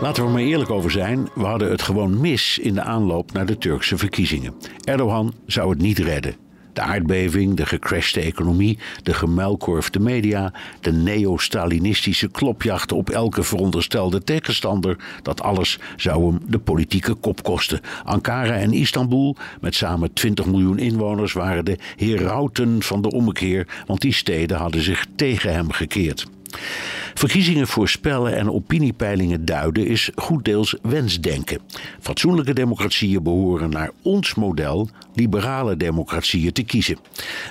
Laten we er maar eerlijk over zijn, we hadden het gewoon mis in de aanloop naar de Turkse verkiezingen. Erdogan zou het niet redden. De aardbeving, de gecrashte economie, de gemuilkorfde media, de neo-Stalinistische klopjacht op elke veronderstelde tegenstander, dat alles zou hem de politieke kop kosten. Ankara en Istanbul, met samen 20 miljoen inwoners, waren de herauten van de ommekeer, want die steden hadden zich tegen hem gekeerd. Verkiezingen voorspellen en opiniepeilingen duiden is goed deels wensdenken. Fatsoenlijke democratieën behoren naar ons model liberale democratieën te kiezen.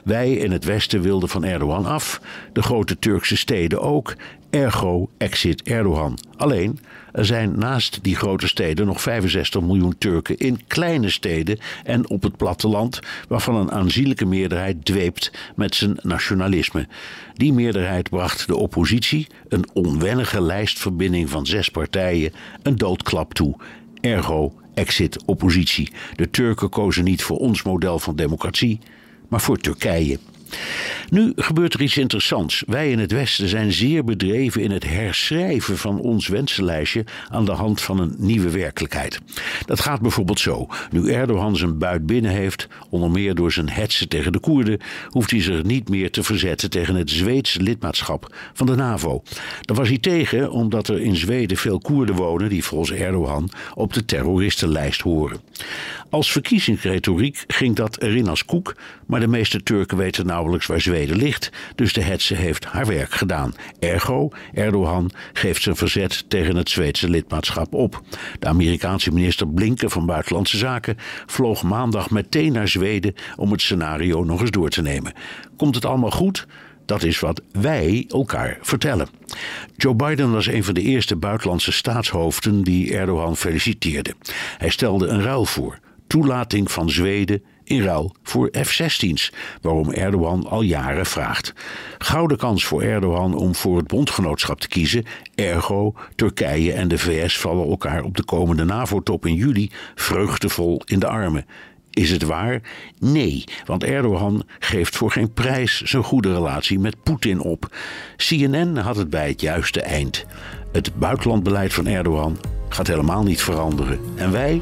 Wij in het Westen wilden van Erdogan af, de grote Turkse steden ook, ergo exit Erdogan. Alleen, er zijn naast die grote steden nog 65 miljoen Turken in kleine steden en op het platteland, waarvan een aanzienlijke meerderheid dweept met zijn nationalisme. Die meerderheid bracht de oppositie, een onwennige lijstverbinding van zes partijen, een doodklap toe. Ergo exit oppositie. De Turken kozen niet voor ons model van democratie, maar voor Turkije. Nu gebeurt er iets interessants. Wij in het Westen zijn zeer bedreven in het herschrijven van ons wensenlijstje aan de hand van een nieuwe werkelijkheid. Dat gaat bijvoorbeeld zo. Nu Erdogan zijn buit binnen heeft, onder meer door zijn hetsen tegen de Koerden, hoeft hij zich niet meer te verzetten tegen het Zweedse lidmaatschap van de NAVO. Daar was hij tegen omdat er in Zweden veel Koerden wonen die volgens Erdogan op de terroristenlijst horen. Als verkiezingsretoriek ging dat erin als koek, maar de meeste Turken weten waar Zweden ligt, dus de hetze heeft haar werk gedaan. Ergo, Erdogan geeft zijn verzet tegen het Zweedse lidmaatschap op. De Amerikaanse minister Blinken van Buitenlandse Zaken vloog maandag meteen naar Zweden om het scenario nog eens door te nemen. Komt het allemaal goed? Dat is wat wij elkaar vertellen. Joe Biden was een van de eerste buitenlandse staatshoofden die Erdogan feliciteerde. Hij stelde een ruil voor toelating van Zweden in ruil voor F-16's, waarom Erdogan al jaren vraagt. Gouden kans voor Erdogan om voor het bondgenootschap te kiezen, ergo Turkije en de VS vallen elkaar op de komende NAVO-top in juli vreugdevol in de armen. Is het waar? Nee, want Erdogan geeft voor geen prijs zijn goede relatie met Poetin op. CNN had het bij het juiste eind. Het buitenlandbeleid van Erdogan gaat helemaal niet veranderen. En wij?